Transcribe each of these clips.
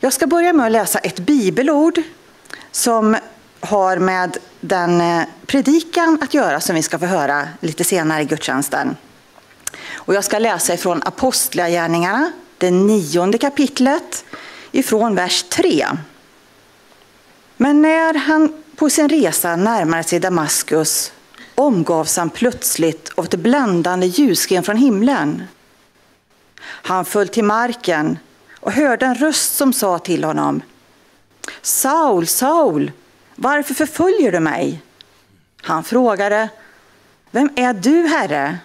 Jag ska börja med att läsa ett bibelord som har med den eh, predikan att göra som vi ska få höra lite senare i gudstjänsten. Och jag ska läsa ifrån Apostlagärningarna, det nionde kapitlet, ifrån vers 3. Men när han på sin resa närmade sig Damaskus omgavs han plötsligt av ett bländande ljussken från himlen. Han föll till marken och hörde en röst som sa till honom Saul, Saul, varför förföljer du mig? Han frågade Vem är du, Herre?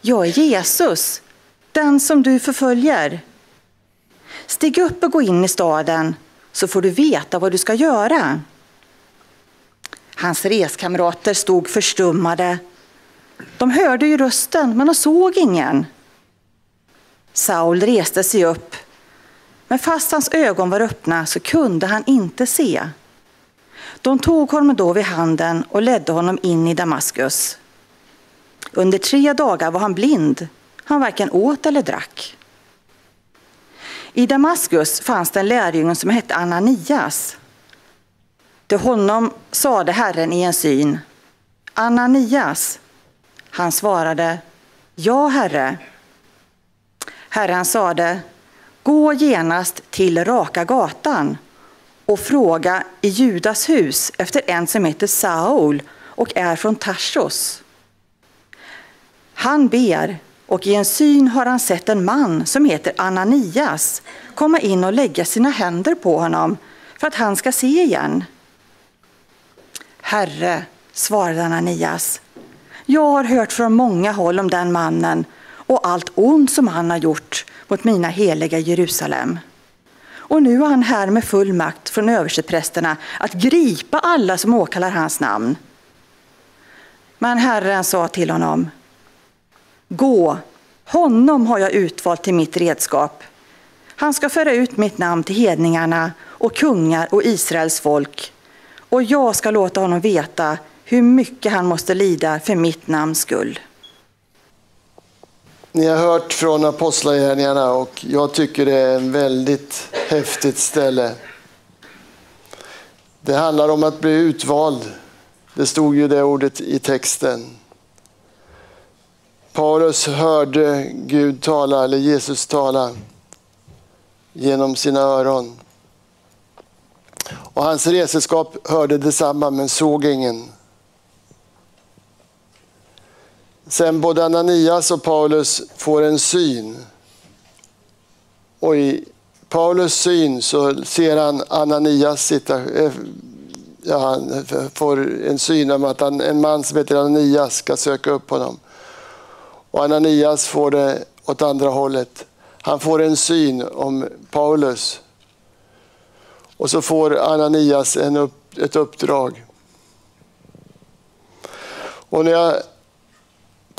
Jag är Jesus, den som du förföljer. Stig upp och gå in i staden så får du veta vad du ska göra. Hans reskamrater stod förstummade. De hörde ju rösten, men de såg ingen. Saul reste sig upp, men fast hans ögon var öppna så kunde han inte se. De tog honom då vid handen och ledde honom in i Damaskus. Under tre dagar var han blind, han varken åt eller drack. I Damaskus fanns det en lärjunge som hette Ananias. Till honom sade Herren i en syn, Ananias. Han svarade, Ja, Herre. Herren sade, gå genast till Raka gatan och fråga i Judas hus efter en som heter Saul och är från Tarsos. Han ber och i en syn har han sett en man som heter Ananias komma in och lägga sina händer på honom för att han ska se igen. Herre, svarade Ananias, jag har hört från många håll om den mannen och allt ont som han har gjort mot mina heliga Jerusalem. Och nu är han här med full makt från översteprästerna att gripa alla som åkallar hans namn. Men Herren sa till honom, Gå, honom har jag utvalt till mitt redskap. Han ska föra ut mitt namn till hedningarna och kungar och Israels folk. Och jag ska låta honom veta hur mycket han måste lida för mitt namns skull. Ni har hört från Apostlagärningarna och jag tycker det är en väldigt häftigt ställe. Det handlar om att bli utvald. Det stod ju det ordet i texten. Paulus hörde Gud tala, eller Jesus tala, genom sina öron. Och hans reseskap hörde detsamma men såg ingen. Sen både Ananias och Paulus får en syn. Och i Paulus syn så ser han Ananias sitta, eh, ja, han får en syn om att han, en man som heter Ananias ska söka upp honom. Och Ananias får det åt andra hållet. Han får en syn om Paulus. Och så får Ananias en upp, ett uppdrag. Och när jag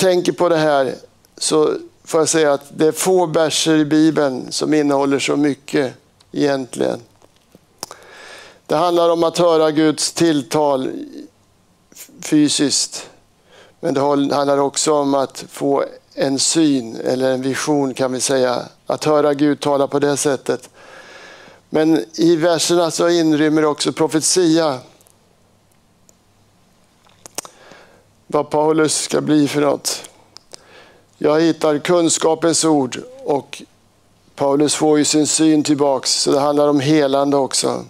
tänker på det här så får jag säga att det är få verser i Bibeln som innehåller så mycket egentligen. Det handlar om att höra Guds tilltal fysiskt. Men det handlar också om att få en syn eller en vision kan vi säga. Att höra Gud tala på det sättet. Men i verserna så inrymmer också profetia. Vad Paulus ska bli för något. Jag hittar kunskapens ord och Paulus får ju sin syn tillbaks så det handlar om helande också.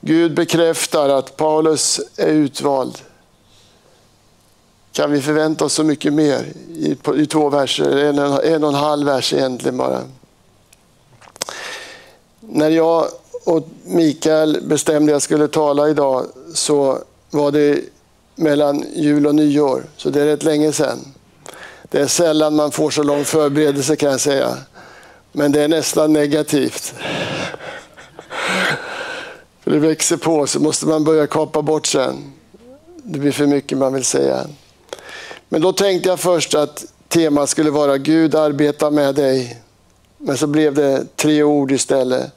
Gud bekräftar att Paulus är utvald. Kan vi förvänta oss så mycket mer i, i två verser, en, en och en halv vers egentligen bara. När jag och Mikael bestämde att jag skulle tala idag så var det mellan jul och nyår, så det är rätt länge sedan. Det är sällan man får så lång förberedelse kan jag säga. Men det är nästan negativt. För det växer på så måste man börja kapa bort sen. Det blir för mycket man vill säga. Men då tänkte jag först att temat skulle vara Gud arbetar med dig. Men så blev det tre ord istället.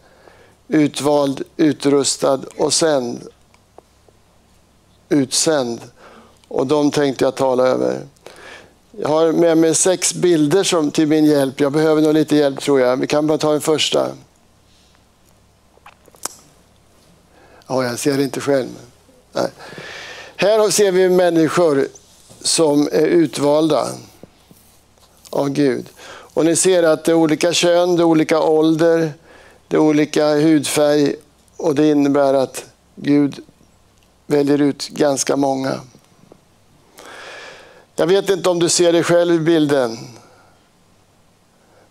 Utvald, utrustad och sänd utsänd. Och de tänkte jag tala över. Jag har med mig sex bilder som, till min hjälp. Jag behöver nog lite hjälp tror jag. Vi kan bara ta den första. Ja, jag ser inte själv. Nej. Här ser vi människor som är utvalda av Gud. Och ni ser att det är olika kön, det är olika ålder, det är olika hudfärg och det innebär att Gud väljer ut ganska många. Jag vet inte om du ser dig själv i bilden.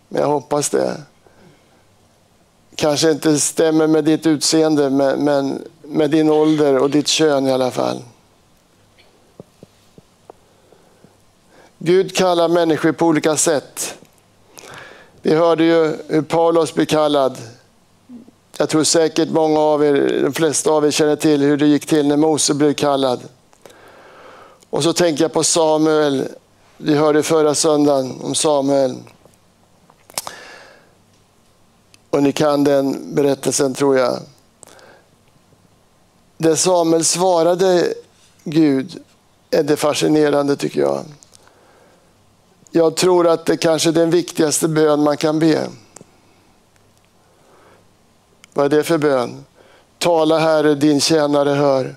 Men jag hoppas det. Kanske inte stämmer med ditt utseende, men med din ålder och ditt kön i alla fall. Gud kallar människor på olika sätt. Vi hörde ju hur Paulus blev kallad. Jag tror säkert många av er, de flesta av er känner till hur det gick till när Mose blev kallad. Och så tänker jag på Samuel. Vi hörde förra söndagen om Samuel. Och ni kan den berättelsen tror jag. Det Samuel svarade Gud är det fascinerande tycker jag. Jag tror att det kanske är den viktigaste bön man kan be. Vad är det för bön? Tala Herre, din tjänare hör.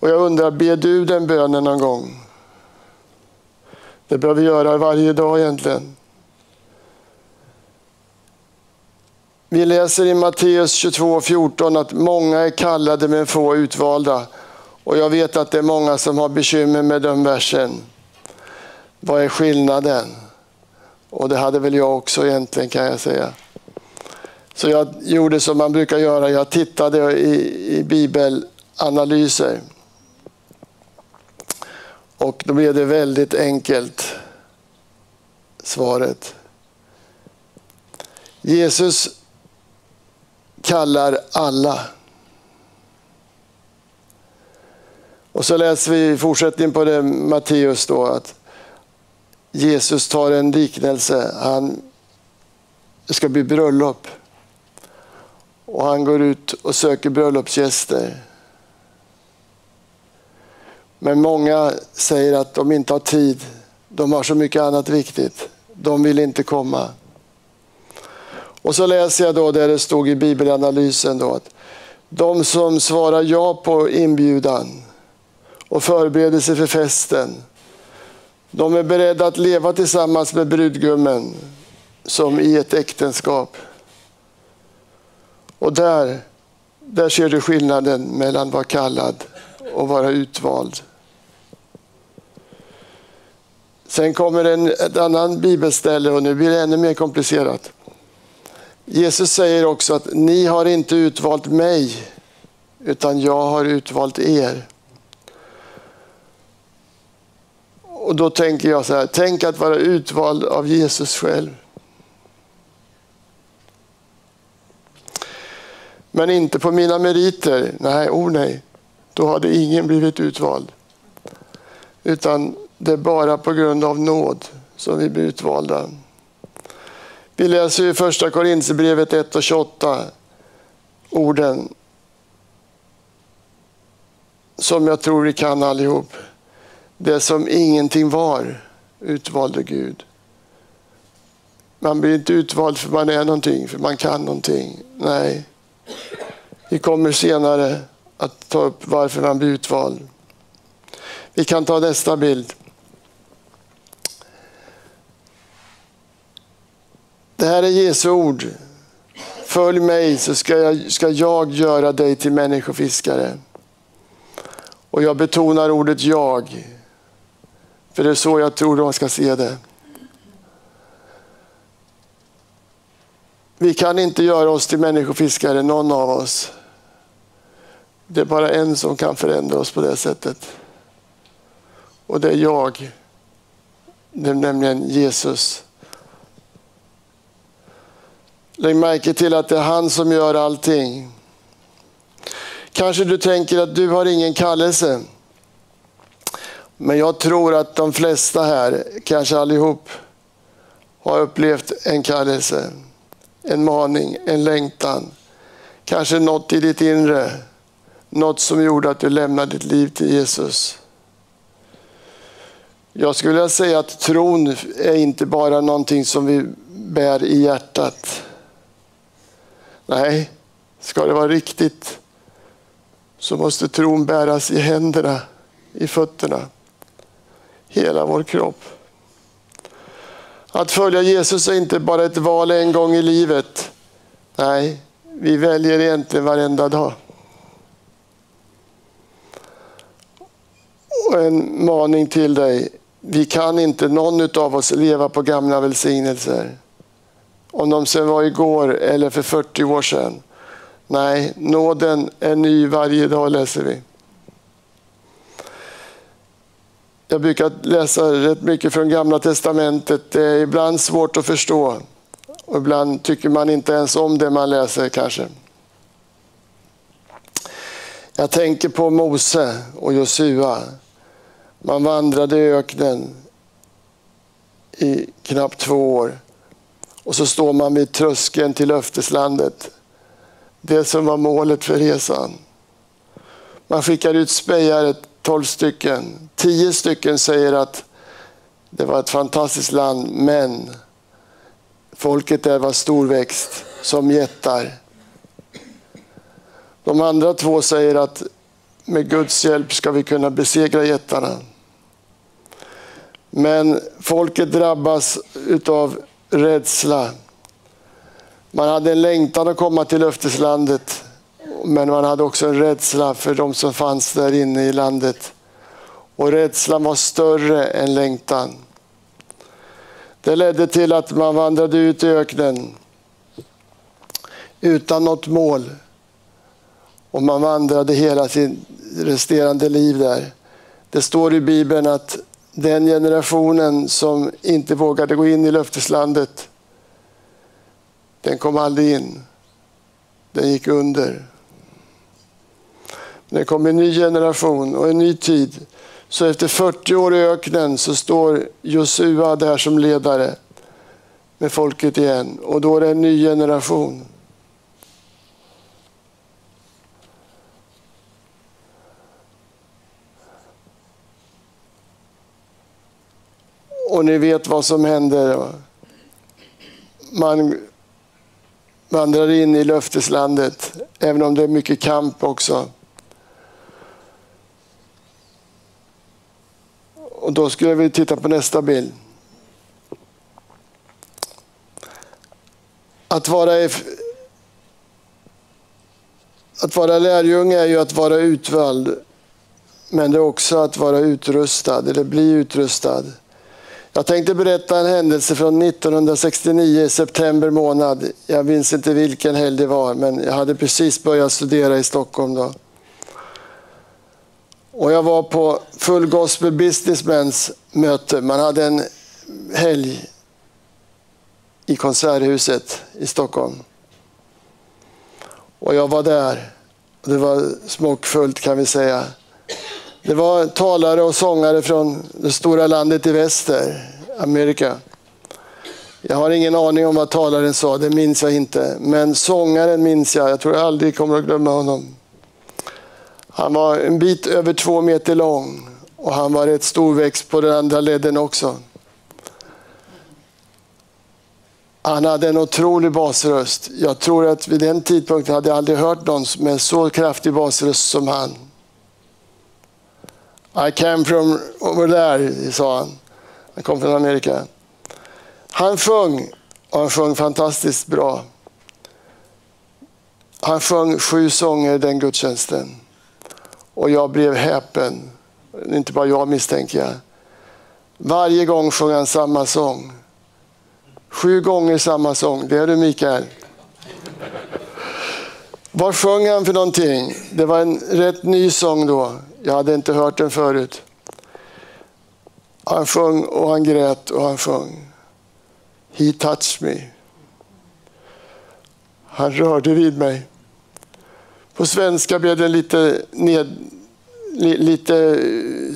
Och jag undrar, ber du den bönen någon gång? Det behöver vi göra varje dag egentligen. Vi läser i Matteus 22.14 att många är kallade men få utvalda. Och jag vet att det är många som har bekymmer med den versen. Vad är skillnaden? Och det hade väl jag också egentligen kan jag säga. Så jag gjorde som man brukar göra, jag tittade i, i bibelanalyser. Och då blev det väldigt enkelt, svaret. Jesus kallar alla. Och så läser vi i fortsättningen på det Matteus då att Jesus tar en liknelse. Han, det ska bli bröllop. Och han går ut och söker bröllopsgäster. Men många säger att de inte har tid. De har så mycket annat viktigt. De vill inte komma. Och så läser jag då där det stod i bibelanalysen då att de som svarar ja på inbjudan och förbereder sig för festen. De är beredda att leva tillsammans med brudgummen som i ett äktenskap. Och där, där ser du skillnaden mellan att vara kallad och vara utvald. Sen kommer en, ett annan bibelställe och nu blir det ännu mer komplicerat. Jesus säger också att ni har inte utvalt mig utan jag har utvalt er. Och då tänker jag så här, tänk att vara utvald av Jesus själv. Men inte på mina meriter. Nej, oh nej. Då hade ingen blivit utvald. Utan det är bara på grund av nåd som vi blir utvalda. Vi läser i första Korinthierbrevet 1 och 28 orden som jag tror vi kan allihop. Det som ingenting var utvalde Gud. Man blir inte utvald för man är någonting, för man kan någonting. Nej, vi kommer senare att ta upp varför man blir utvald. Vi kan ta nästa bild. Det här är Jesu ord. Följ mig så ska jag, ska jag göra dig till människofiskare. Och jag betonar ordet jag. För det är så jag tror man ska se det. Vi kan inte göra oss till människofiskare, någon av oss. Det är bara en som kan förändra oss på det sättet. Och det är jag. Det är nämligen Jesus. Lägg märke till att det är han som gör allting. Kanske du tänker att du har ingen kallelse. Men jag tror att de flesta här, kanske allihop, har upplevt en kallelse. En maning, en längtan. Kanske något i ditt inre. Något som gjorde att du lämnade ditt liv till Jesus. Jag skulle vilja säga att tron är inte bara någonting som vi bär i hjärtat. Nej, ska det vara riktigt så måste tron bäras i händerna, i fötterna, hela vår kropp. Att följa Jesus är inte bara ett val en gång i livet. Nej, vi väljer egentligen varenda dag. Och en maning till dig. Vi kan inte, någon av oss, leva på gamla välsignelser. Om de sen var igår eller för 40 år sedan. Nej, nåden är ny varje dag läser vi. Jag brukar läsa rätt mycket från Gamla Testamentet. Det är ibland svårt att förstå. Och ibland tycker man inte ens om det man läser kanske. Jag tänker på Mose och Josua. Man vandrade i öknen i knappt två år. Och så står man vid tröskeln till löfteslandet. Det som var målet för resan. Man skickar ut spejare. 12 stycken. 10 stycken säger att det var ett fantastiskt land, men folket där var storväxt som jättar. De andra två säger att med Guds hjälp ska vi kunna besegra jättarna. Men folket drabbas av rädsla. Man hade en längtan att komma till löfteslandet men man hade också en rädsla för de som fanns där inne i landet. Och rädslan var större än längtan. Det ledde till att man vandrade ut i öknen utan något mål. Och man vandrade hela sin resterande liv där. Det står i Bibeln att den generationen som inte vågade gå in i löfteslandet, den kom aldrig in. Den gick under. Det kommer en ny generation och en ny tid. Så efter 40 år i öknen så står Josua där som ledare med folket igen. Och då är det en ny generation. Och ni vet vad som händer. Man vandrar in i löfteslandet, även om det är mycket kamp också. Och då skulle vi titta på nästa bild. Att vara, att vara lärjunge är ju att vara utvald. Men det är också att vara utrustad, eller bli utrustad. Jag tänkte berätta en händelse från 1969, september månad. Jag minns inte vilken helg det var, men jag hade precis börjat studera i Stockholm då. Och jag var på Full Gospel Businessmens möte. Man hade en helg i Konserthuset i Stockholm. Och jag var där. Det var smockfullt kan vi säga. Det var talare och sångare från det stora landet i väster, Amerika. Jag har ingen aning om vad talaren sa, det minns jag inte. Men sångaren minns jag, jag tror jag aldrig kommer att glömma honom. Han var en bit över två meter lång och han var rätt storväxt på den andra ledden också. Han hade en otrolig basröst. Jag tror att vid den tidpunkten hade jag aldrig hört någon med så kraftig basröst som han. I came from over there, sa han. Han kom från Amerika. Han sjöng, och han sjöng fantastiskt bra. Han sjöng sju sånger den gudstjänsten. Och jag blev häpen. Inte bara jag misstänker jag. Varje gång sjöng han samma sång. Sju gånger samma sång. Det är du Mikael. Vad sjöng han för någonting? Det var en rätt ny sång då. Jag hade inte hört den förut. Han sjöng och han grät och han sjöng. He touched me. Han rörde vid mig. På svenska blev den lite, ned, lite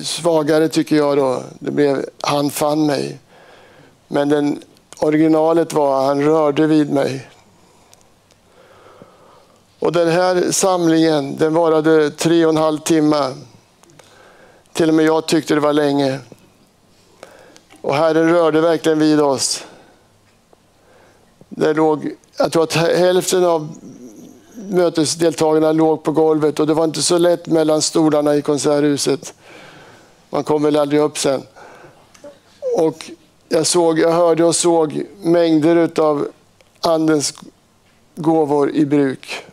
svagare tycker jag då. Det blev Han fann mig. Men den, originalet var Han rörde vid mig. Och den här samlingen den varade tre och en halv timme. Till och med jag tyckte det var länge. Och Herren rörde verkligen vid oss. Det låg, jag tror att hälften av mötesdeltagarna låg på golvet och det var inte så lätt mellan stolarna i konserthuset. Man kom väl aldrig upp sen. Och jag, såg, jag hörde och såg mängder av Andens gåvor i bruk.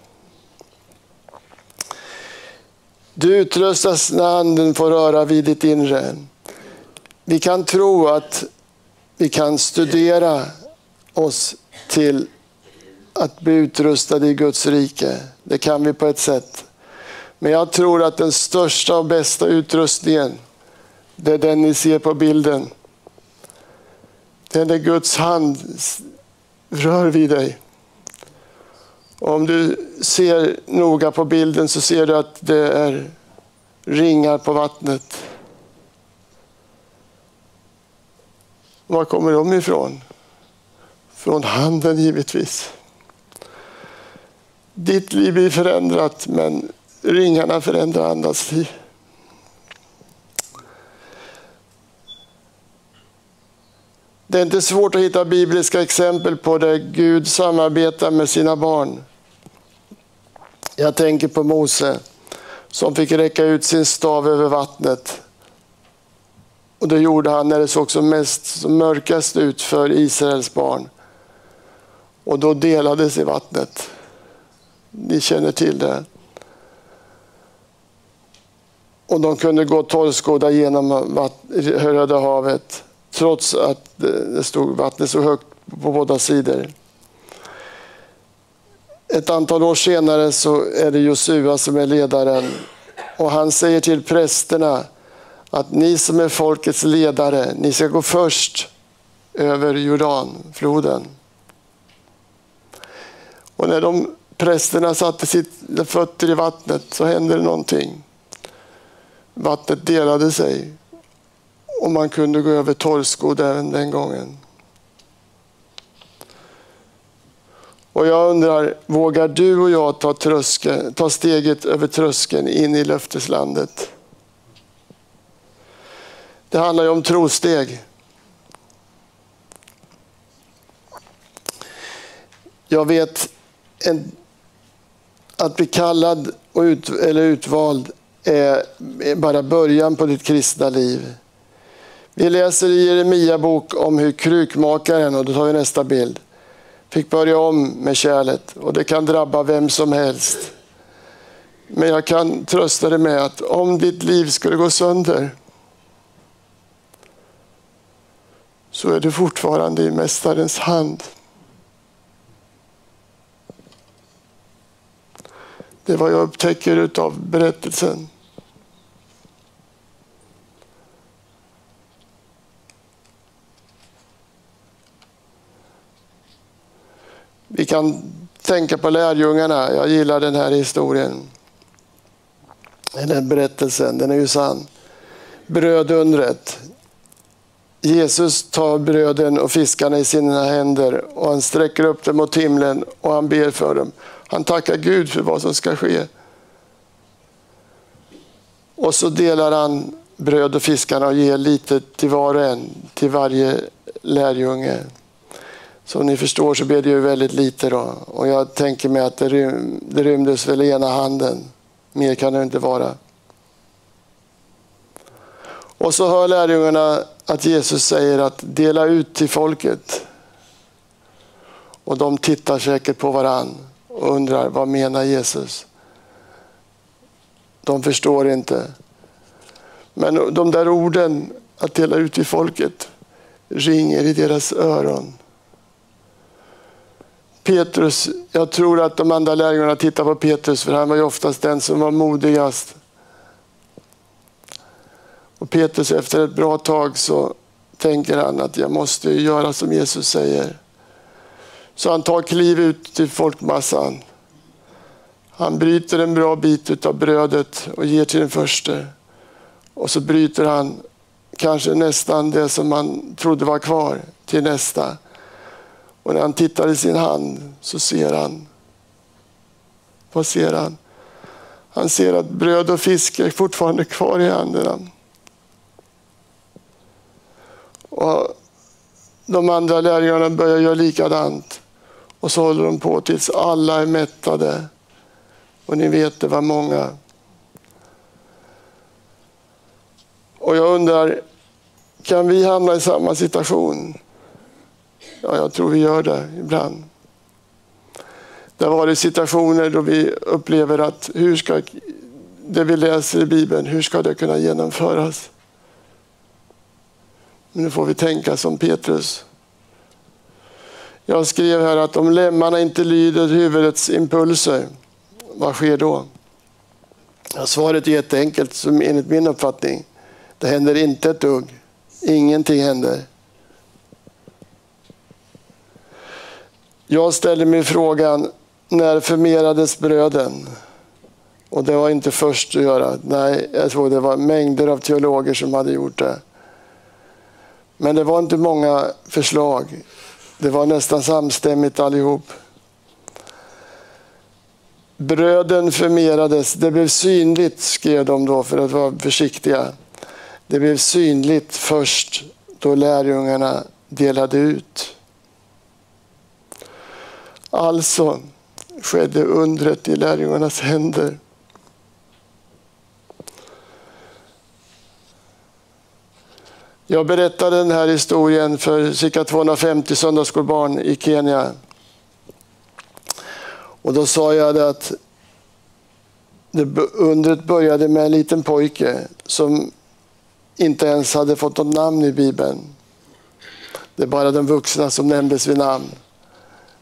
Du utrustas när Anden får röra vid ditt inre. Vi kan tro att vi kan studera oss till att bli utrustade i Guds rike. Det kan vi på ett sätt. Men jag tror att den största och bästa utrustningen, det är den ni ser på bilden. Det är när Guds hand rör vid dig. Om du ser noga på bilden så ser du att det är ringar på vattnet. Var kommer de ifrån? Från handen givetvis. Ditt liv blir förändrat men ringarna förändrar andras liv. Det är inte svårt att hitta bibliska exempel på där Gud samarbetar med sina barn. Jag tänker på Mose som fick räcka ut sin stav över vattnet. Och det gjorde han när det såg som mest som mörkast ut för Israels barn. Och då delades i vattnet. Ni känner till det. Och de kunde gå torrskodda genom Röda havet trots att det stod vattnet så högt på båda sidor. Ett antal år senare så är det Josua som är ledaren och han säger till prästerna att ni som är folkets ledare, ni ska gå först över Jordanfloden. Och när de prästerna satte sina fötter i vattnet så hände det någonting. Vattnet delade sig och man kunde gå över torrskodd även den gången. Och jag undrar, vågar du och jag ta, tröskeln, ta steget över tröskeln in i löfteslandet? Det handlar ju om trosteg. Jag vet en, att bli kallad och ut, eller utvald är bara början på ditt kristna liv. Vi läser i Jeremia bok om hur krukmakaren, och då tar vi nästa bild, fick börja om med kärlet och det kan drabba vem som helst. Men jag kan trösta dig med att om ditt liv skulle gå sönder så är du fortfarande i Mästarens hand. Det är vad jag upptäcker av berättelsen. Vi kan tänka på lärjungarna. Jag gillar den här historien. Den berättelsen, den är ju sann. Brödundret. Jesus tar bröden och fiskarna i sina händer och han sträcker upp dem mot himlen och han ber för dem. Han tackar Gud för vad som ska ske. Och så delar han bröd och fiskarna och ger lite till var och en, till varje lärjunge. Som ni förstår så blev det ju väldigt lite då. Och jag tänker mig att det, rym, det rymdes väl i ena handen. Mer kan det inte vara. Och så hör lärjungarna att Jesus säger att dela ut till folket. Och de tittar säkert på varann och undrar vad menar Jesus? De förstår inte. Men de där orden att dela ut till folket ringer i deras öron. Petrus, jag tror att de andra lärjungarna tittar på Petrus för han var ju oftast den som var modigast. Och Petrus efter ett bra tag så tänker han att jag måste göra som Jesus säger. Så han tar kliv ut till folkmassan. Han bryter en bra bit av brödet och ger till den första. Och så bryter han kanske nästan det som man trodde var kvar till nästa. Och när han tittar i sin hand så ser han, vad ser han? Han ser att bröd och fisk är fortfarande kvar i händerna. Och de andra lärjungarna börjar göra likadant. Och så håller de på tills alla är mättade. Och ni vet, det var många. Och jag undrar, kan vi hamna i samma situation? Ja, jag tror vi gör det ibland. Det har varit situationer då vi upplever att hur ska det vi läser i Bibeln, hur ska det kunna genomföras? Men nu får vi tänka som Petrus. Jag skrev här att om lemmarna inte lyder huvudets impulser, vad sker då? Ja, svaret är jätteenkelt, som enligt min uppfattning. Det händer inte ett dugg. Ingenting händer. Jag ställer mig frågan, när förmerades bröden? Och det var inte först att göra. Nej, jag tror det var mängder av teologer som hade gjort det. Men det var inte många förslag. Det var nästan samstämmigt allihop. Bröden förmerades, det blev synligt skrev de då för att vara försiktiga. Det blev synligt först då lärjungarna delade ut. Alltså skedde undret i lärjungarnas händer. Jag berättade den här historien för cirka 250 söndagsskolbarn i Kenya. Och då sa jag att det undret började med en liten pojke som inte ens hade fått något namn i Bibeln. Det är bara de vuxna som nämndes vid namn.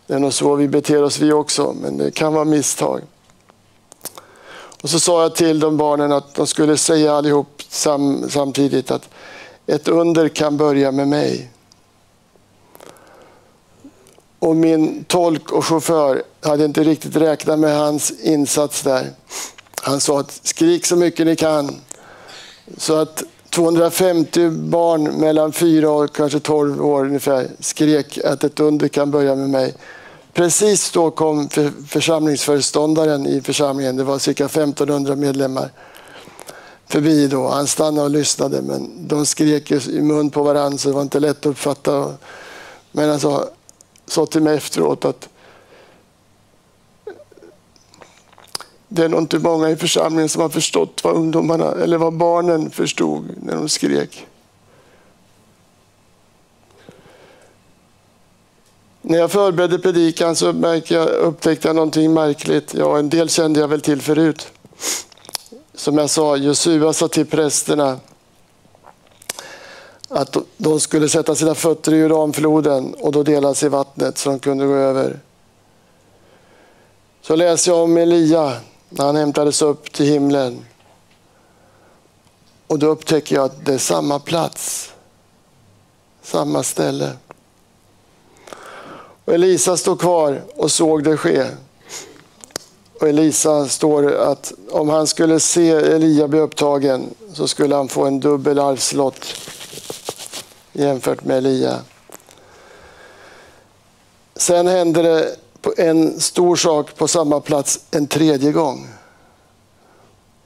Det är nog så vi beter oss vi också, men det kan vara misstag. Och så sa jag till de barnen att de skulle säga allihop sam, samtidigt att ett under kan börja med mig. Och min tolk och chaufför hade inte riktigt räknat med hans insats där. Han sa att skrik så mycket ni kan. Så att 250 barn mellan 4 och kanske 12 år ungefär skrek att ett under kan börja med mig. Precis då kom församlingsföreståndaren i församlingen, det var cirka 1500 medlemmar, förbi då. Han stannade och lyssnade men de skrek i mun på varandra så det var inte lätt att uppfatta. Men han sa, sa till mig efteråt att det är nog inte många i församlingen som har förstått vad ungdomarna eller vad barnen förstod när de skrek. När jag förberedde predikan så jag, upptäckte jag någonting märkligt. Ja, en del kände jag väl till förut. Som jag sa, Josua sa till prästerna att de skulle sätta sina fötter i Uranfloden och då delas sig vattnet så de kunde gå över. Så läser jag om Elia när han hämtades upp till himlen. Och då upptäcker jag att det är samma plats, samma ställe. Och Elisa stod kvar och såg det ske. Och Elisa står att om han skulle se Elia bli upptagen så skulle han få en dubbel arvslott jämfört med Elia. Sen hände det en stor sak på samma plats en tredje gång.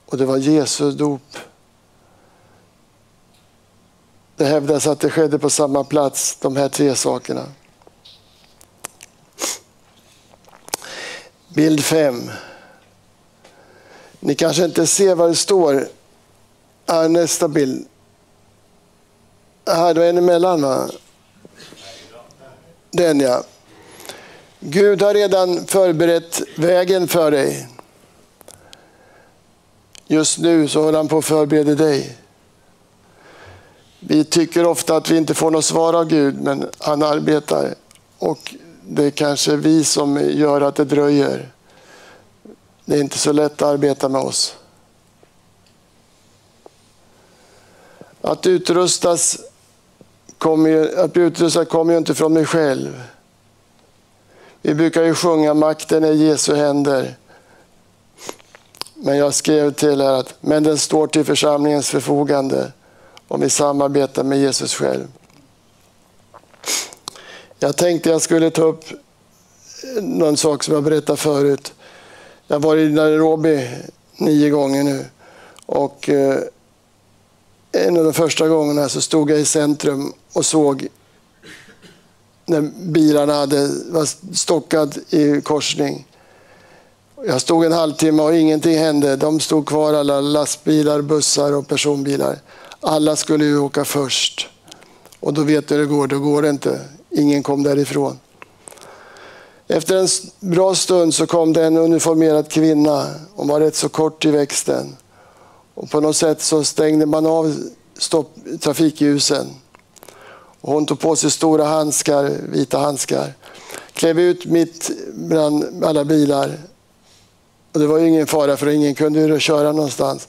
Och det var Jesu dop. Det hävdas att det skedde på samma plats, de här tre sakerna. Bild 5. Ni kanske inte ser vad det står. Här, nästa bild. Här, då är ni emellan va? Den ja. Gud har redan förberett vägen för dig. Just nu så håller han på att förbereda dig. Vi tycker ofta att vi inte får något svar av Gud, men han arbetar. Och det är kanske vi som gör att det dröjer. Det är inte så lätt att arbeta med oss. Att utrustas kommer ju, att bli utrustad kommer ju inte från mig själv. Vi brukar ju sjunga makten är Jesu händer. Men jag skrev till er att men den står till församlingens förfogande om vi samarbetar med Jesus själv. Jag tänkte jag skulle ta upp någon sak som jag berättade förut. Jag har varit i Nairobi nio gånger nu. Och eh, en av de första gångerna så stod jag i centrum och såg när bilarna hade, var stockad i korsning. Jag stod en halvtimme och ingenting hände. De stod kvar, alla lastbilar, bussar och personbilar. Alla skulle ju åka först. Och då vet du hur det går, då går det inte. Ingen kom därifrån. Efter en bra stund så kom det en uniformerad kvinna. Hon var rätt så kort i växten. Och på något sätt så stängde man av stopp, trafikljusen. Och hon tog på sig stora handskar, vita handskar. Klev ut mitt bland alla bilar. Och det var ju ingen fara för ingen kunde ju köra någonstans.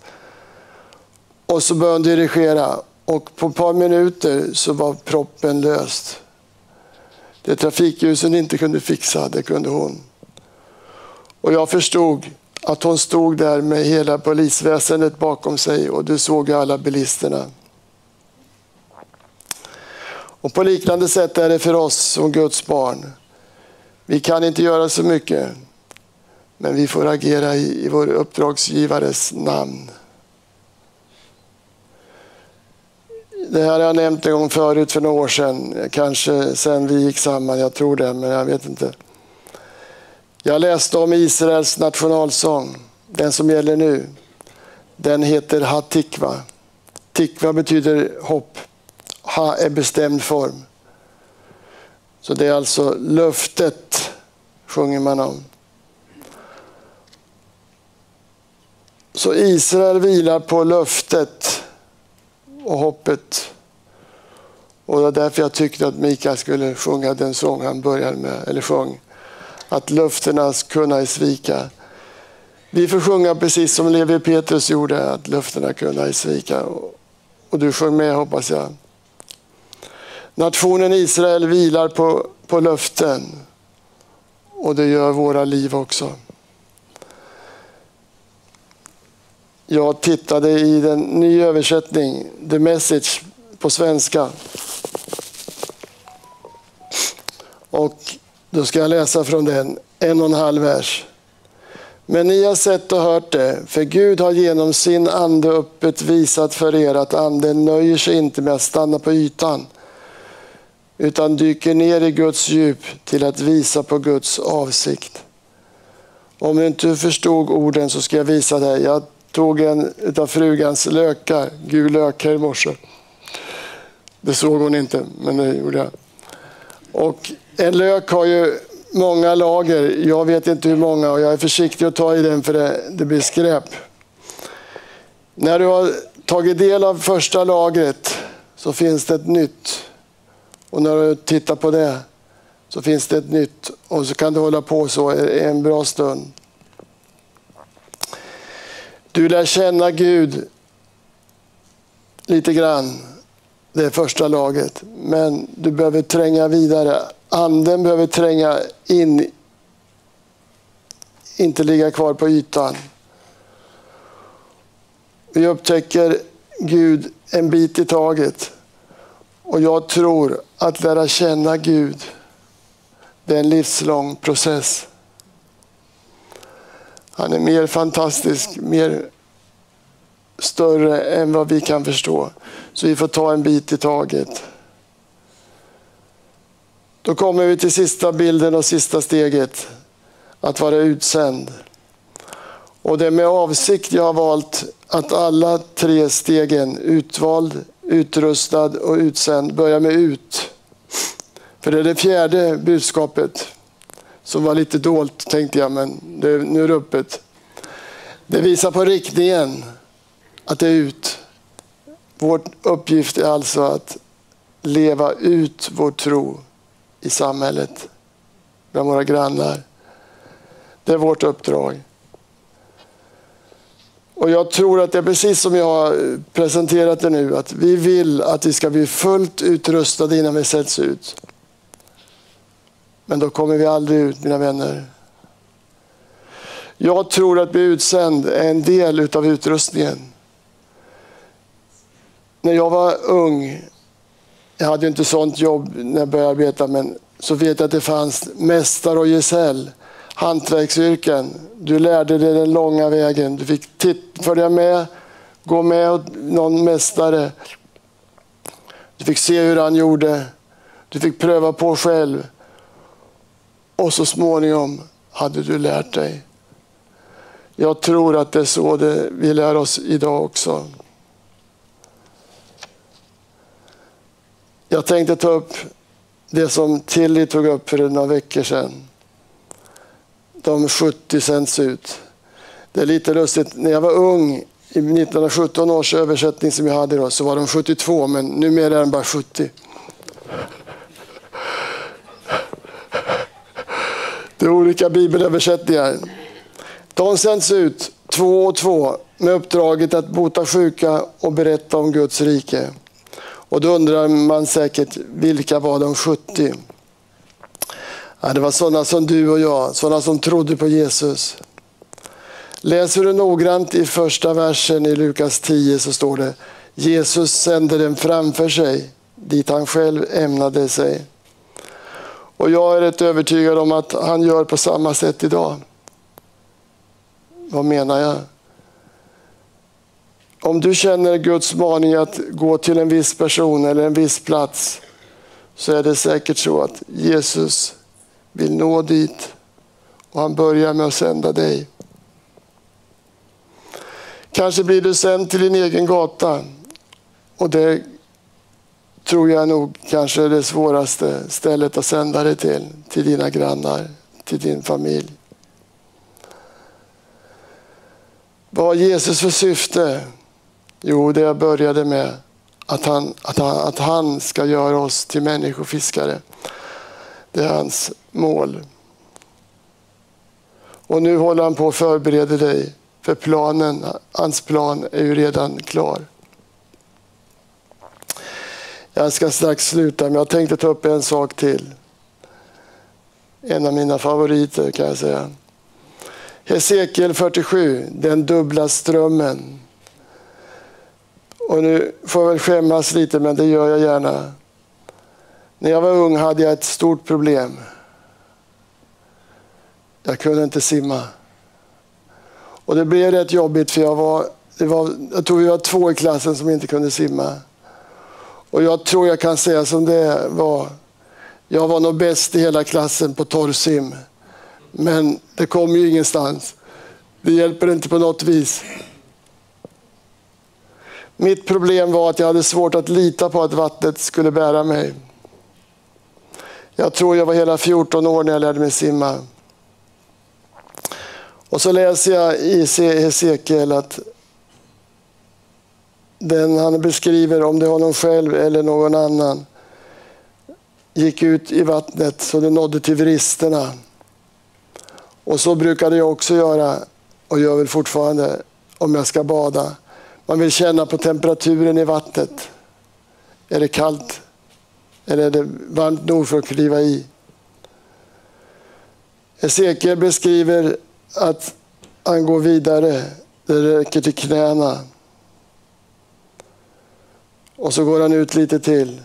Och så började hon dirigera och på ett par minuter så var proppen löst. Det trafikljusen inte kunde fixa, det kunde hon. Och jag förstod att hon stod där med hela polisväsendet bakom sig och du såg alla bilisterna. Och på liknande sätt är det för oss som Guds barn. Vi kan inte göra så mycket, men vi får agera i, i vår uppdragsgivares namn. Det här har jag nämnt en gång förut för några år sedan, kanske sen vi gick samman, jag tror det, men jag vet inte. Jag läste om Israels nationalsång, den som gäller nu. Den heter Hatikva. Tikva betyder hopp. Ha är bestämd form. Så det är alltså löftet, sjunger man om. Så Israel vilar på löftet och hoppet. Och det var därför jag tyckte att Mikael skulle sjunga den sång han började med, eller sjöng. Att löftena kunna svika. Vi får sjunga precis som Levi Petrus gjorde, att löftena kunna svika. Och du sjöng med hoppas jag. Nationen Israel vilar på, på löften och det gör våra liv också. Jag tittade i den nya översättning, The Message, på svenska. Och då ska jag läsa från den, en och en halv vers. Men ni har sett och hört det, för Gud har genom sin ande öppet visat för er att anden nöjer sig inte med att stanna på ytan, utan dyker ner i Guds djup till att visa på Guds avsikt. Om du inte förstod orden så ska jag visa dig. Jag tog en av frugans lökar, gul lök här i morse. Det såg hon inte, men det gjorde jag. Och en lök har ju många lager. Jag vet inte hur många och jag är försiktig att ta i den för det, det blir skräp. När du har tagit del av första lagret så finns det ett nytt. Och när du tittar på det så finns det ett nytt. Och så kan du hålla på så en bra stund. Du lär känna Gud lite grann. Det är första laget. Men du behöver tränga vidare. Anden behöver tränga in. Inte ligga kvar på ytan. Vi upptäcker Gud en bit i taget. Och jag tror att lära känna Gud, det är en livslång process. Han är mer fantastisk, mer större än vad vi kan förstå. Så vi får ta en bit i taget. Då kommer vi till sista bilden och sista steget. Att vara utsänd. Och det är med avsikt jag har valt att alla tre stegen, utvald, utrustad och utsänd, börjar med ut. För det är det fjärde budskapet som var lite dolt tänkte jag, men det, nu är det öppet. Det visar på riktningen, att det är ut. Vår uppgift är alltså att leva ut vår tro i samhället, bland våra grannar. Det är vårt uppdrag. Och jag tror att det är precis som jag har presenterat det nu, att vi vill att vi ska bli fullt utrustade innan vi sätts ut. Men då kommer vi aldrig ut, mina vänner. Jag tror att bli utsänd är en del av utrustningen. När jag var ung, jag hade inte sånt jobb när jag började arbeta, men så vet jag att det fanns mästare och gesäll, hantverksyrken. Du lärde dig den långa vägen. Du fick följa med, gå med någon mästare. Du fick se hur han gjorde. Du fick pröva på själv. Och så småningom hade du lärt dig. Jag tror att det är så det vi lär oss idag också. Jag tänkte ta upp det som Tilly tog upp för några veckor sedan. De 70 sänds ut. Det är lite lustigt, när jag var ung i 1917 års översättning som jag hade då, så var de 72, men numera är de bara 70. Det är olika bibelöversättningar. De sänds ut två och två med uppdraget att bota sjuka och berätta om Guds rike. Och då undrar man säkert, vilka var de 70? Ja, det var sådana som du och jag, sådana som trodde på Jesus. Läser du noggrant i första versen i Lukas 10 så står det Jesus sände dem framför sig dit han själv ämnade sig. Och jag är rätt övertygad om att han gör på samma sätt idag. Vad menar jag? Om du känner Guds maning att gå till en viss person eller en viss plats så är det säkert så att Jesus vill nå dit och han börjar med att sända dig. Kanske blir du sänd till din egen gata och det tror jag nog kanske är det svåraste stället att sända dig till, till dina grannar, till din familj. Vad har Jesus för syfte? Jo, det jag började med, att han, att, han, att han ska göra oss till människofiskare. Det är hans mål. Och nu håller han på att förbereda dig, för planen, hans plan är ju redan klar. Jag ska strax sluta, men jag tänkte ta upp en sak till. En av mina favoriter kan jag säga. Hesekiel 47, den dubbla strömmen. Och nu får jag väl skämmas lite, men det gör jag gärna. När jag var ung hade jag ett stort problem. Jag kunde inte simma. Och det blev rätt jobbigt för jag var, det var, jag tror vi var två i klassen som inte kunde simma. Och jag tror jag kan säga som det var. Jag var nog bäst i hela klassen på torrsim. Men det kom ju ingenstans. Det hjälper inte på något vis. Mitt problem var att jag hade svårt att lita på att vattnet skulle bära mig. Jag tror jag var hela 14 år när jag lärde mig simma. Och så läser jag i Hesekiel att den han beskriver, om det är honom själv eller någon annan, gick ut i vattnet så det nådde till vristerna. Och så brukade jag också göra, och gör väl fortfarande, om jag ska bada. Man vill känna på temperaturen i vattnet. Är det kallt? Eller är det varmt nog för att kliva i? Hesekiel beskriver att han går vidare. Det räcker till knäna. Och så går han ut lite till.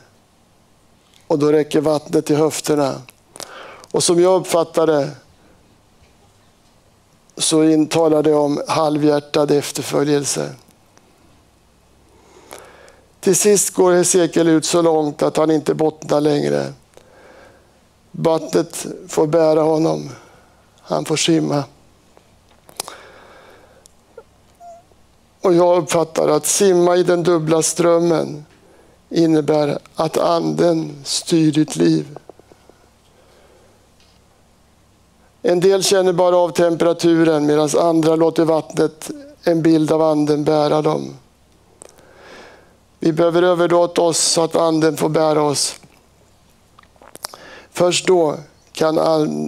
Och då räcker vattnet till höfterna. Och som jag uppfattar det så intalar det om halvhjärtad efterföljelse. Till sist går Hesekiel ut så långt att han inte bottnar längre. Vattnet får bära honom. Han får simma. Och jag uppfattar att simma i den dubbla strömmen innebär att anden styr ditt liv. En del känner bara av temperaturen medan andra låter vattnet, en bild av anden, bära dem. Vi behöver överlåta oss så att anden får bära oss. Först då kan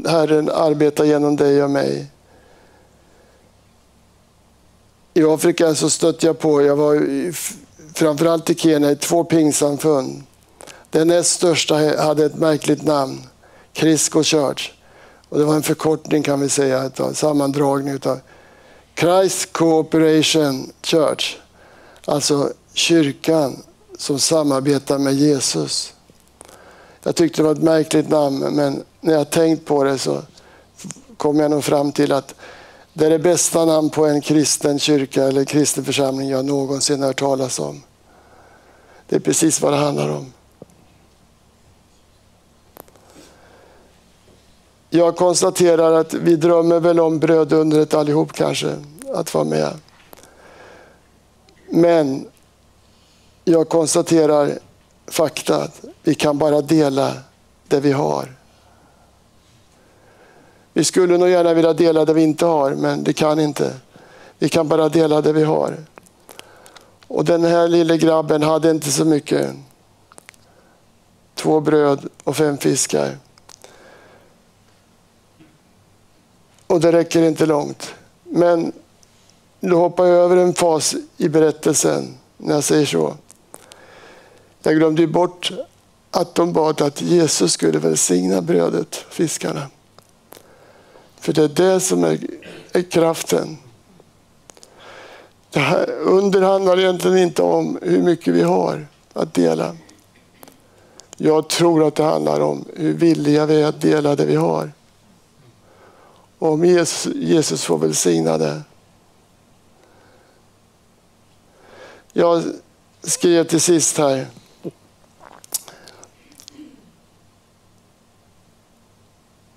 Herren arbeta genom dig och mig. I Afrika så stötte jag på, jag var framförallt i Kenya, i två pingsamfund. Den näst största hade ett märkligt namn, Crisco Church. Och det var en förkortning kan vi säga, en sammandragning av Christ Cooperation Church. Alltså kyrkan som samarbetar med Jesus. Jag tyckte det var ett märkligt namn, men när jag tänkt på det så kom jag nog fram till att det är det bästa namn på en kristen kyrka eller kristen församling jag någonsin hört talas om. Det är precis vad det handlar om. Jag konstaterar att vi drömmer väl om brödundret allihop kanske. att vara med. Men jag konstaterar fakta. Vi kan bara dela det vi har. Vi skulle nog gärna vilja dela det vi inte har, men det kan inte. Vi kan bara dela det vi har. Och den här lille grabben hade inte så mycket. Två bröd och fem fiskar. Och det räcker inte långt. Men nu hoppar jag över en fas i berättelsen när jag säger så. Jag glömde bort att de bad att Jesus skulle välsigna brödet, fiskarna. För det är det som är, är kraften. Det här, under handlar egentligen inte om hur mycket vi har att dela. Jag tror att det handlar om hur villiga vi är att dela det vi har. Och om Jesus, Jesus får välsigna det. Jag skrev till sist här.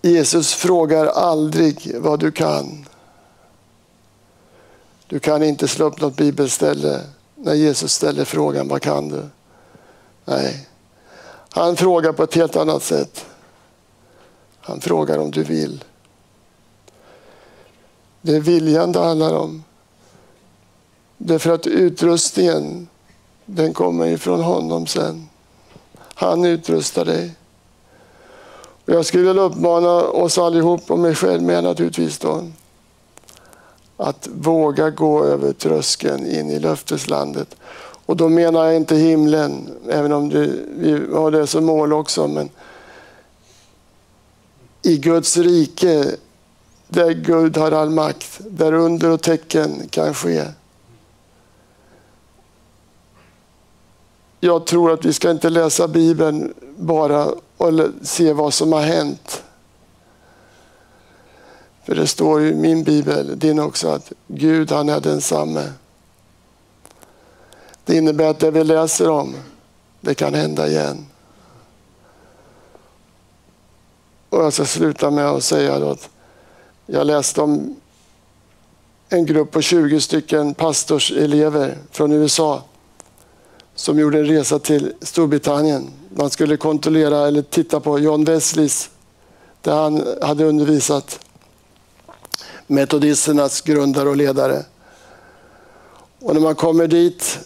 Jesus frågar aldrig vad du kan. Du kan inte slå upp något bibelställe när Jesus ställer frågan vad kan du? Nej, han frågar på ett helt annat sätt. Han frågar om du vill. Det är viljan det handlar om. Därför att utrustningen, den kommer ifrån honom sen. Han utrustar dig. Jag skulle vilja uppmana oss allihop och mig själv med naturligtvis då. Att våga gå över tröskeln in i löfteslandet. Och då menar jag inte himlen, även om det, vi har det som mål också. Men i Guds rike, där Gud har all makt, där under och tecken kan ske. Jag tror att vi ska inte läsa Bibeln bara och se vad som har hänt. För det står i min bibel, din också, att Gud han är densamme. Det innebär att det vi läser om, det kan hända igen. Och jag ska sluta med att säga att jag läste om en grupp på 20 stycken pastorselever från USA som gjorde en resa till Storbritannien. Man skulle kontrollera eller titta på John Wesleys, där han hade undervisat metodisternas grundare och ledare. Och när man kommer dit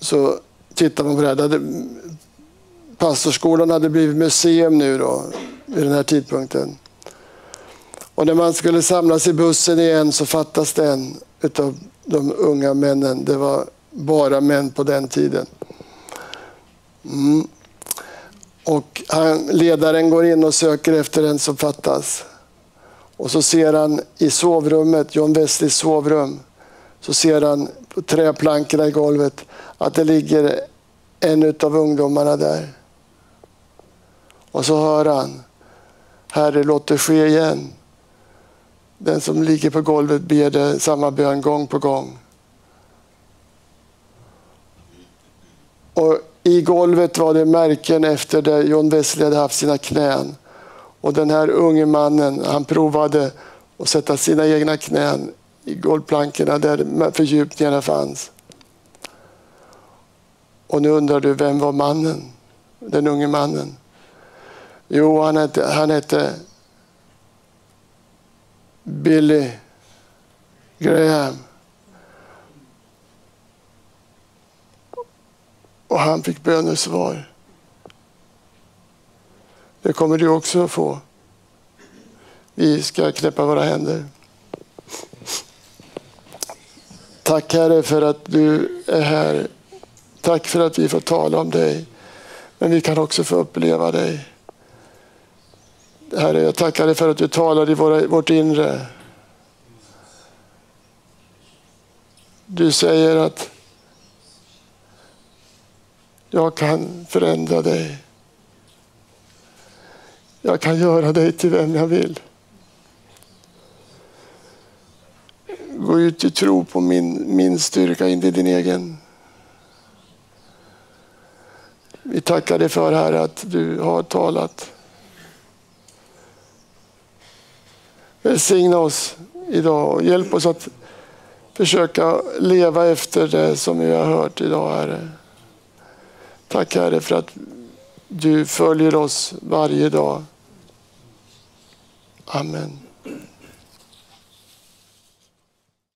så tittar man på det här. Pastorsskolan hade blivit museum nu då, vid den här tidpunkten. Och när man skulle samlas i bussen igen så fattas det en av de unga männen. Det var bara män på den tiden. Mm. Och han, ledaren går in och söker efter en som fattas. Och så ser han i sovrummet, John Westleys sovrum, så ser han på träplankorna i golvet att det ligger en av ungdomarna där. Och så hör han, Herre låt det ske igen. Den som ligger på golvet ber det samma bön gång på gång. Och I golvet var det märken efter där John Wesley hade haft sina knän. Och den här unge mannen, han provade att sätta sina egna knän i golvplankorna där fördjupningarna fanns. Och nu undrar du, vem var mannen? Den unge mannen? Jo, han hette, han hette Billy Graham. Och han fick bönesvar. Det kommer du också att få. Vi ska knäppa våra händer. Tack Herre för att du är här. Tack för att vi får tala om dig. Men vi kan också få uppleva dig. Herre, jag tackar dig för att du talar i våra, vårt inre. Du säger att jag kan förändra dig. Jag kan göra dig till vem jag vill. Gå ut i tro på min, min styrka, inte din egen. Vi tackar dig för Herre att du har talat. Välsigna oss idag och hjälp oss att försöka leva efter det som vi har hört idag, Herre. Tack Herre för att du följer oss varje dag. Amen.